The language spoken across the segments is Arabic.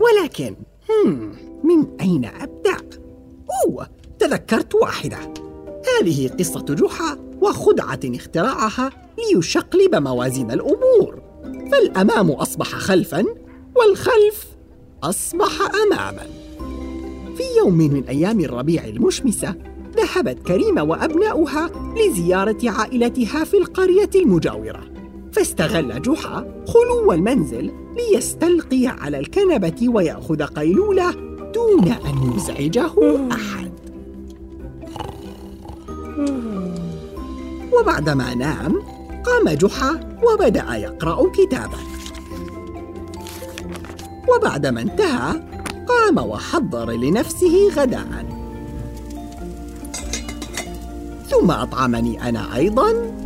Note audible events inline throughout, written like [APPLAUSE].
ولكن من أين أبدأ؟ أوه تذكرت واحدة. هذه قصة جحا وخدعة اخترعها ليشقلب موازين الأمور. فالأمام أصبح خلفاً والخلف أصبح أماماً. في يوم من أيام الربيع المشمسة ذهبت كريمة وأبناؤها لزيارة عائلتها في القرية المجاورة. فاستغل جحا خلو المنزل ليستلقي على الكنبة ويأخذ قيلولة دون أن يزعجه أحد. وبعدما نام قام جحا وبدأ يقرأ كتابا. وبعدما انتهى قام وحضر لنفسه غداء. ثم أطعمني أنا أيضا.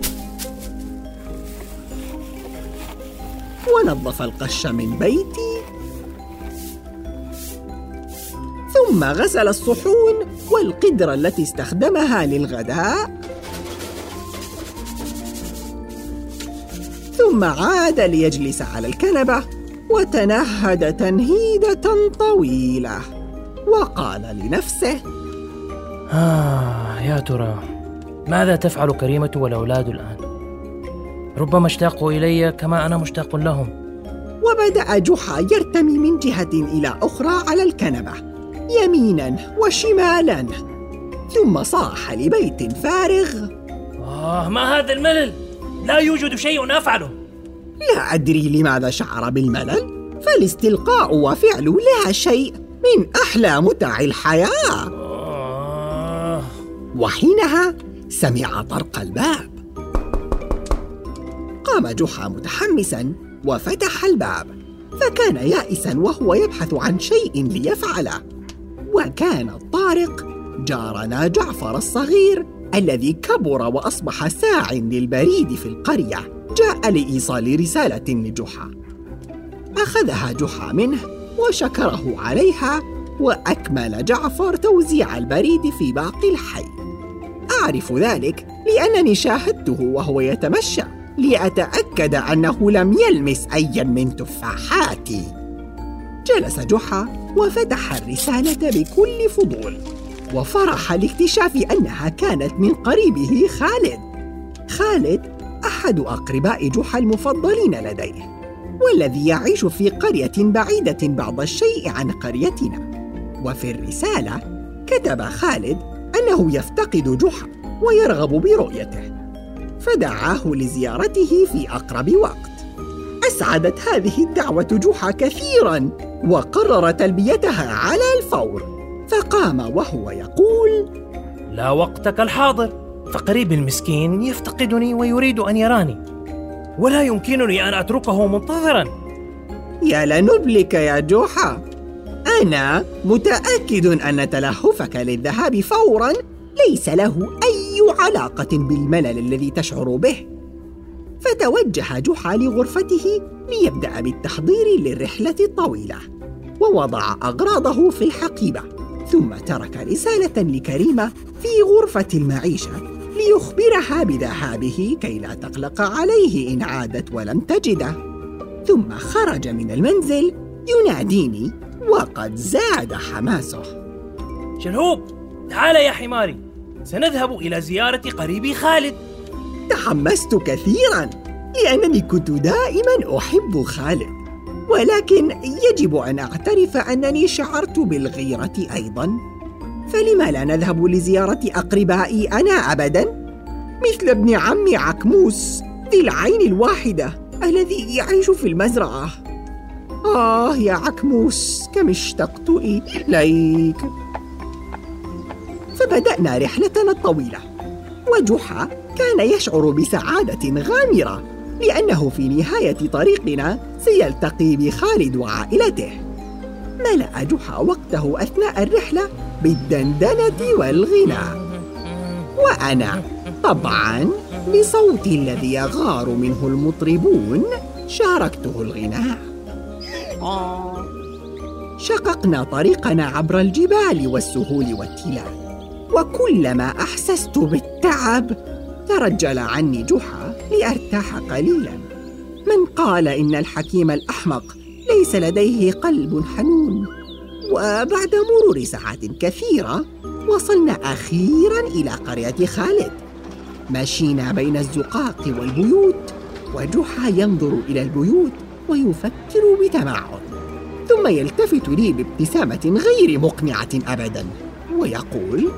ونظف القش من بيتي. ثم غسل الصحون والقدر التي استخدمها للغداء. ثم عاد ليجلس على الكنبة وتنهد تنهيدة طويلة. وقال لنفسه آه يا ترى ماذا تفعل كريمة والأولاد الآن؟ ربما اشتاقوا إلي كما أنا مشتاق لهم. وبدأ جحا يرتمي من جهة إلى أخرى على الكنبة يمينا وشمالا ثم صاح لبيت فارغ. آه ما هذا الملل؟ لا يوجد شيء أفعله. لا أدري لماذا شعر بالملل فالاستلقاء وفعل لا شيء من أحلى متع الحياة. آه. وحينها سمع طرق الباب قام جحا متحمسا وفتح الباب فكان يائسا وهو يبحث عن شيء ليفعله. وكان الطارق جارنا جعفر الصغير الذي كبر وأصبح ساع للبريد في القرية جاء لإيصال رسالة لجحا. أخذها جحا منه وشكره عليها وأكمل جعفر توزيع البريد في باقي الحي. أعرف ذلك لأنني شاهدته وهو يتمشى. لأتأكد أنه لم يلمس ايا من تفاحاتي. جلس جحا وفتح الرسالة بكل فضول وفرح لاكتشاف أنها كانت من قريبه خالد. خالد أحد أقرباء جحا المفضلين لديه والذي يعيش في قرية بعيدة بعض الشيء عن قريتنا. وفي الرسالة كتب خالد أنه يفتقد جحا ويرغب برؤيته. فدعاه لزيارته في أقرب وقت. أسعدت هذه الدعوة جحا كثيرا وقرر تلبيتها على الفور. فقام وهو يقول لا وقت كالحاضر فقريبي المسكين يفتقدني ويريد أن يراني. ولا يمكنني أن أتركه منتظرا. يا لنبلك يا جحا. أنا متأكد أن تلهفك للذهاب فورا. ليس له أي علاقة بالملل الذي تشعر به. فتوجه جحا لغرفته ليبدأ بالتحضير للرحلة الطويلة ووضع أغراضه في الحقيبة ثم ترك رسالة لكريمة في غرفة المعيشة ليخبرها بذهابه كي لا تقلق عليه إن عادت ولم تجده. ثم خرج من المنزل يناديني وقد زاد حماسه. شلهوب تعال يا حماري. سنذهب إلى زيارة قريبي خالد. تحمست كثيرا لأنني كنت دائما أحب خالد ولكن يجب أن أعترف أنني شعرت بالغيرة أيضا. فلما لا نذهب لزيارة أقربائي أنا ابدا؟ مثل ابن عمي عكموس ذي العين الواحدة الذي يعيش في المزرعة. آه يا عكموس كم اشتقت إليك! فبدأنا رحلتنا الطويلة. وجحا كان يشعر بسعادة غامرة لأنه في نهاية طريقنا سيلتقي بخالد وعائلته. ملأ جحا وقته أثناء الرحلة بالدندنة والغناء وأنا طبعا بصوت الذي يغار منه المطربون شاركته الغناء شققنا طريقنا عبر الجبال والسهول والتلال. وكلما أحسست بالتعب ترجل عني جحا لأرتاح قليلا. من قال إن الحكيم الأحمق ليس لديه قلب حنون؟ وبعد مرور ساعات كثيرة وصلنا أخيرا إلى قرية خالد. مشينا بين الزقاق والبيوت وجحا ينظر إلى البيوت ويفكر بتمعن. ثم يلتفت لي بابتسامة غير مقنعة ابدا ويقول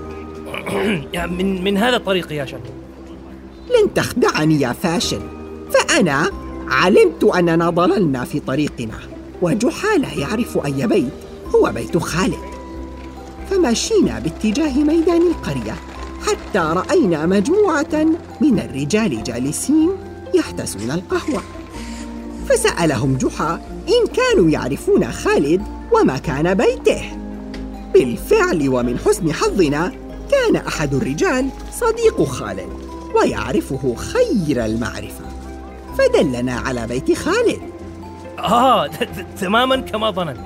[CLEARS THROAT] من من هذا الطريق يا شاب لن تخدعني يا فاشل فأنا علمت أننا ضللنا في طريقنا وجحا لا يعرف أي بيت هو بيت خالد. فمشينا باتجاه ميدان القرية حتى رأينا مجموعة من الرجال جالسين يحتسون القهوة. فسألهم جحا إن كانوا يعرفون خالد ومكان بيته. بالفعل ومن حسن حظنا كان أحد الرجال صديق خالد ويعرفه خير المعرفة. فدلنا على بيت خالد. آه تماما كما ظننت.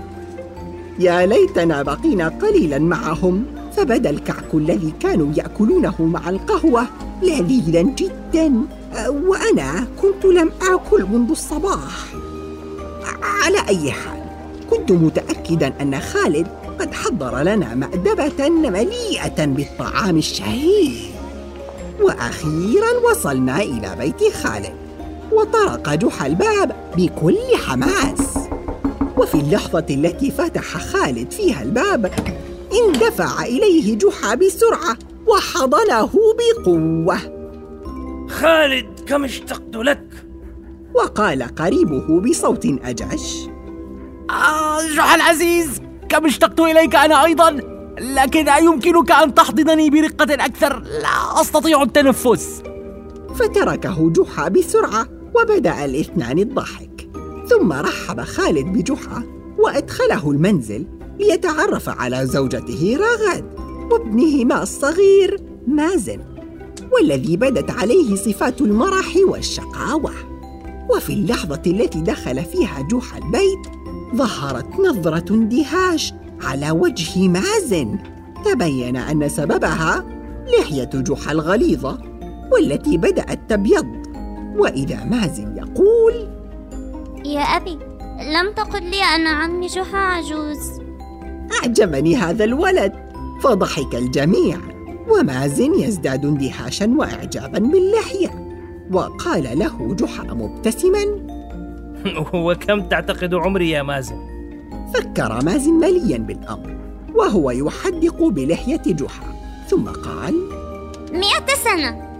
يا ليتنا بقينا قليلا معهم فبدا الكعك الذي كانوا يأكلونه مع القهوة لذيذا جدا. وأنا كنت لم آكل منذ الصباح. على أي حال كنت متاكدا أن خالد قد حضر لنا مأدبة مليئة بالطعام الشهي وأخيرا وصلنا إلى بيت خالد وطرق جحا الباب بكل حماس. وفي اللحظة التي فتح خالد فيها الباب اندفع إليه جحا بسرعة وحضنه بقوة. خالد كم اشتقت لك؟ وقال قريبه بصوت أجش آه جحا العزيز كم اشتقت إليك أنا أيضا لكن أيمكنك أن تحضنني برقة أكثر. لا أستطيع التنفس. فتركه جحا بسرعة وبدأ الاثنان الضحك. ثم رحب خالد بجحا وأدخله المنزل ليتعرف على زوجته رغد وابنهما الصغير مازن والذي بدت عليه صفات المرح والشقاوة. وفي اللحظة التي دخل فيها جحا البيت ظهرت نظرة اندهاش على وجه مازن. تبين أن سببها لحية جحا الغليظة والتي بدأت تبيض. وإذا مازن يقول يا أبي لم تقل لي أن عمي جحا عجوز. أعجبني هذا الولد. فضحك الجميع. ومازن يزداد اندهاشا وإعجابا باللحية. وقال له جحا مبتسما [LAUGHS] وكم تعتقد عمري يا مازن؟ فكر مازن مليا بالأمر وهو يحدق بلحية جحا ثم قال مئة سنة.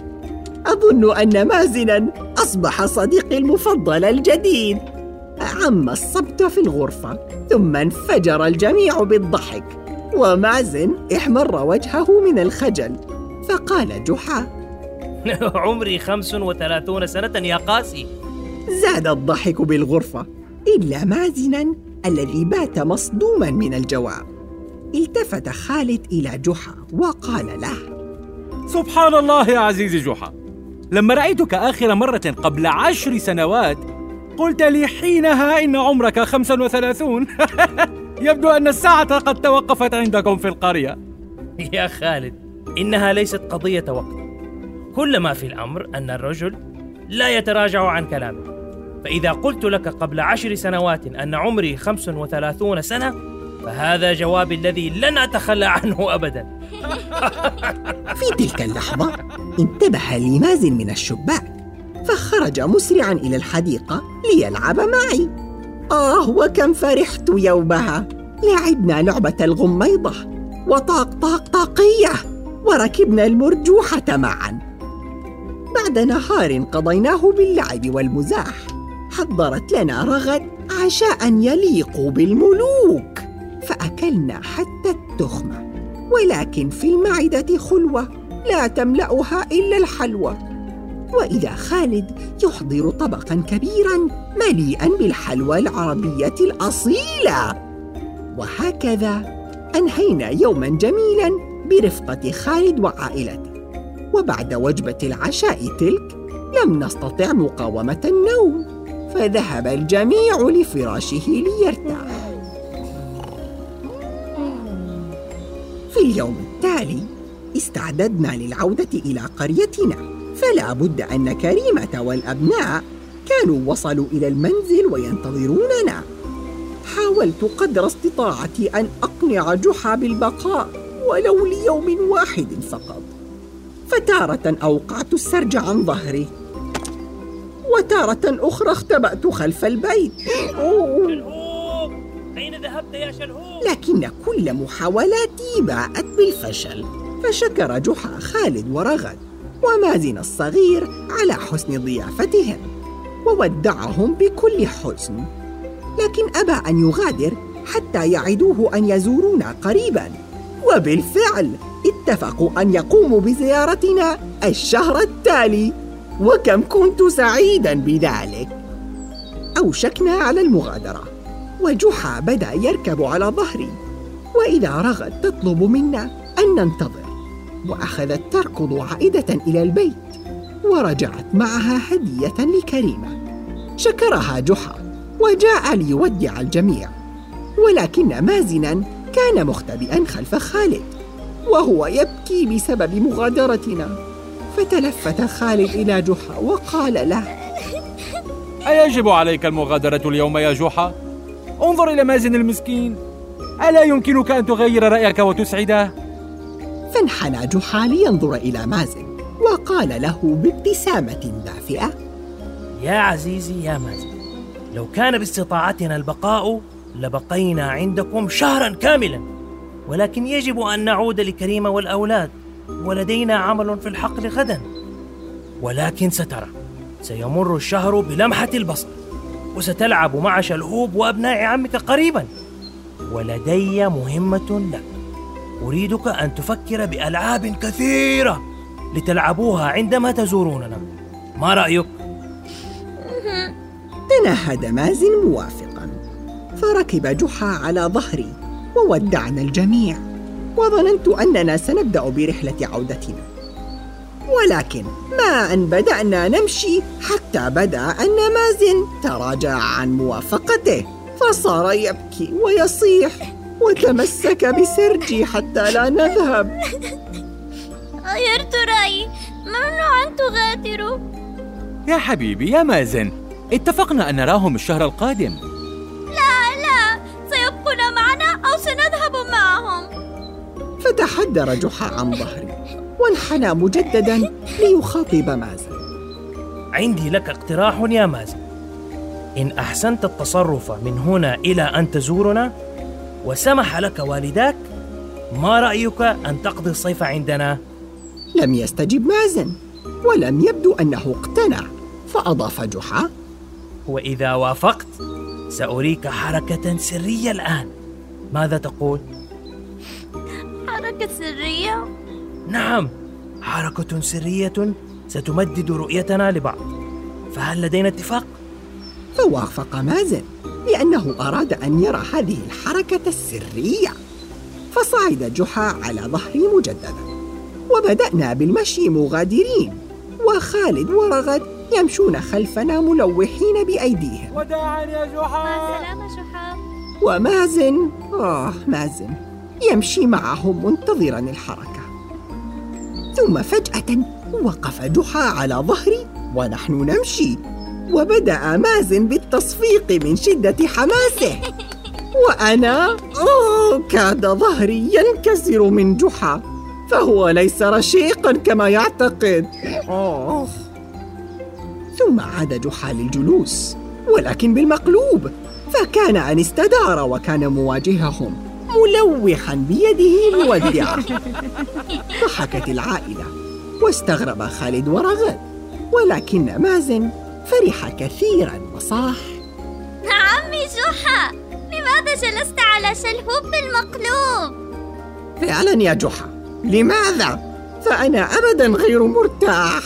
أظن أن مازنا أصبح صديقي المفضل الجديد. عم الصبت في الغرفة ثم انفجر الجميع بالضحك ومازن احمر وجهه من الخجل فقال جحا [LAUGHS] عمري خمس وثلاثون سنة يا قاسي. زاد الضحك بالغرفة إلا مازنا الذي بات مصدوما من الجواب. التفت خالد إلى جحا وقال له سبحان الله يا عزيزي جحا. لما رأيتك آخر مرة قبل عشر سنوات قلت لي حينها إن عمرك خمسا وثلاثون. [LAUGHS] يبدو أن الساعة قد توقفت عندكم في القرية. يا خالد إنها ليست قضية وقت. كل ما في الأمر أن الرجل لا يتراجع عن كلامه. فإذا قلت لك قبل عشر سنوات أن عمري خمس وثلاثون سنة فهذا جوابي الذي لن أتخلى عنه أبدا. [LAUGHS] في تلك اللحظة انتبه لي مازن من الشباك فخرج مسرعا إلى الحديقة ليلعب معي. آه وكم فرحت يومها. لعبنا لعبة الغميضة وطاق طاق طاقية وركبنا المرجوحة معا. بعد نهار قضيناه باللعب والمزاح. حضرت لنا رغد عشاء يليق بالملوك. فأكلنا حتى التخمة. ولكن في المعدة خلوة لا تملأها إلا الحلوى. وإذا خالد يحضر طبقا كبيرا مليئا بالحلوى العربية الأصيلة. وهكذا أنهينا يوما جميلا برفقة خالد وعائلته. وبعد وجبة العشاء تلك لم نستطع مقاومة النوم فذهب الجميع لفراشه ليرتاح. في اليوم التالي استعددنا للعودة إلى قريتنا فلا بد أن كريمة والأبناء كانوا وصلوا إلى المنزل وينتظروننا. حاولت قدر استطاعتي أن أقنع جحا بالبقاء ولو ليوم واحد فقط. فتارة أوقعت السرج عن ظهري. وتارة أخرى اختبأت خلف البيت. شلهوب أين ذهبت يا شلهوب؟ لكن كل محاولاتي باءت بالفشل. فشكر جحا خالد ورغد ومازن الصغير على حسن ضيافتهم وودعهم بكل حزن لكن أبى أن يغادر حتى يعدوه أن يزورونا قريبا. وبالفعل اتفقوا أن يقوموا بزيارتنا الشهر التالي وكم كنت سعيدا بذلك. أوشكنا على المغادرة وجحا بدأ يركب على ظهري وإذا رغد تطلب منا أن ننتظر. واخذت تركض عائدة إلى البيت ورجعت معها هدية لكريمة. شكرها جحا وجاء ليودع الجميع. ولكن مازنا كان مختبئا خلف خالد. وهو يبكي بسبب مغادرتنا فتلفت خالد إلى جحا وقال له أيجب عليك المغادرة اليوم يا جحا؟ انظر إلى مازن المسكين ألا يمكنك أن تغير رأيك وتسعده؟ فانحنى جحا لينظر إلى مازن وقال له بابتسامة دافئة يا عزيزي يا مازن لو كان باستطاعتنا البقاء لبقينا عندكم شهرا كاملا ولكن يجب أن نعود لكريمة والأولاد. ولدينا عمل في الحقل غدا. ولكن سترى سيمر الشهر بلمحة البصر. وستلعب مع شلهوب وأبناء عمك قريبا. ولدي مهمة لك. أريدك أن تفكر بألعاب كثيرة لتلعبوها عندما تزوروننا. ما رأيك؟ تنهد مازن موافقا. فركب جحا على ظهري. وودعنا الجميع. وظننت أننا سنبدأ برحلة عودتنا. ولكن ما أن بدأنا نمشي حتى بدأ أن مازن تراجع عن موافقته. فصار يبكي ويصيح وتمسك بسرجي حتى لا نذهب. غيرت رأيي ممنوع أن تغادروا يا حبيبي يا مازن. اتفقنا أن نراهم الشهر القادم. فتحدر جحا عن ظهري وانحنى مجددا ليخاطب مازن عندي لك اقتراح يا مازن إن أحسنت التصرف من هنا إلى أن تزورنا وسمح لك والداك ما رأيك أن تقضي الصيف عندنا؟ لم يستجب مازن ولم يبدو أنه اقتنع فأضاف جحا وإذا وافقت سأريك حركة سرية الآن ماذا تقول؟ سرية؟ نعم حركة سرية ستمدد رؤيتنا لبعض. فهل لدينا اتفاق؟ فوافق مازن لأنه أراد أن يرى هذه الحركة السرية. فصعد جحا على ظهري مجددا وبدأنا بالمشي مغادرين وخالد ورغد يمشون خلفنا ملوحين بأيديهم. وداعا يا مع جحا السلامة جحا. ومازن آه مازن يمشي معهم منتظرا الحركة. ثم فجأة وقف جحا على ظهري ونحن نمشي وبدأ مازن بالتصفيق من شدة حماسه. وأنا أوه كاد ظهري ينكسر من جحا فهو ليس رشيقا كما يعتقد. أوه. ثم عاد جحا للجلوس ولكن بالمقلوب فكان أن استدار وكان مواجههم. ملوحا بيده مودعة ضحكت العائلة واستغرب خالد ورغد ولكن مازن فرح كثيرا وصاح. عمي جحا. لماذا جلست على شلهوب بالمقلوب؟ فعلا يا جحا. لماذا؟ فأنا أبدا غير مرتاح.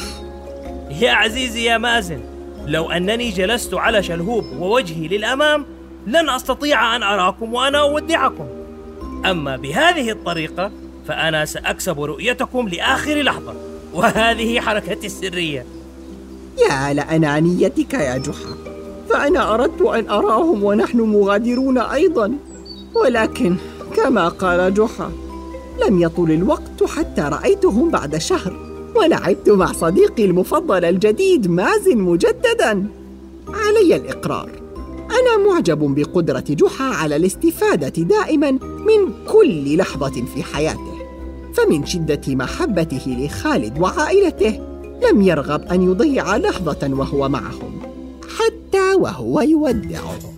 يا عزيزي يا مازن لو أنني جلست على شلهوب ووجهي للأمام لن أستطيع أن أراكم وأنا أودعكم. أما بهذه الطريقة فأنا سأكسب رؤيتكم لآخر لحظة وهذه حركتي السرية. يا لأنانيتك يا جحا فأنا أردت أن أراهم ونحن مغادرون أيضا. ولكن كما قال جحا لم يطل الوقت حتى رأيتهم بعد شهر ولعبت مع صديقي المفضل الجديد مازن مجددا. علي الإقرار. أنا معجب بقدرة جحا على الاستفادة دائما من كل لحظة في حياته. فمن شدة محبته لخالد وعائلته لم يرغب أن يضيع لحظة وهو معهم حتى وهو يودعهم